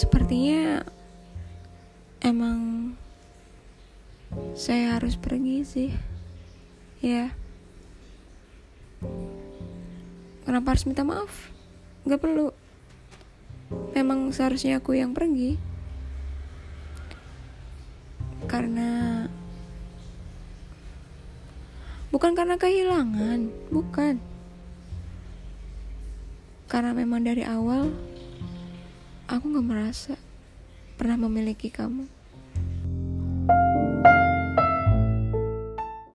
sepertinya emang saya harus pergi sih. Ya. Kenapa harus minta maaf? Gak perlu. Memang seharusnya aku yang pergi. Karena bukan karena kehilangan bukan. Karena memang dari awal aku gak merasa pernah memiliki kamu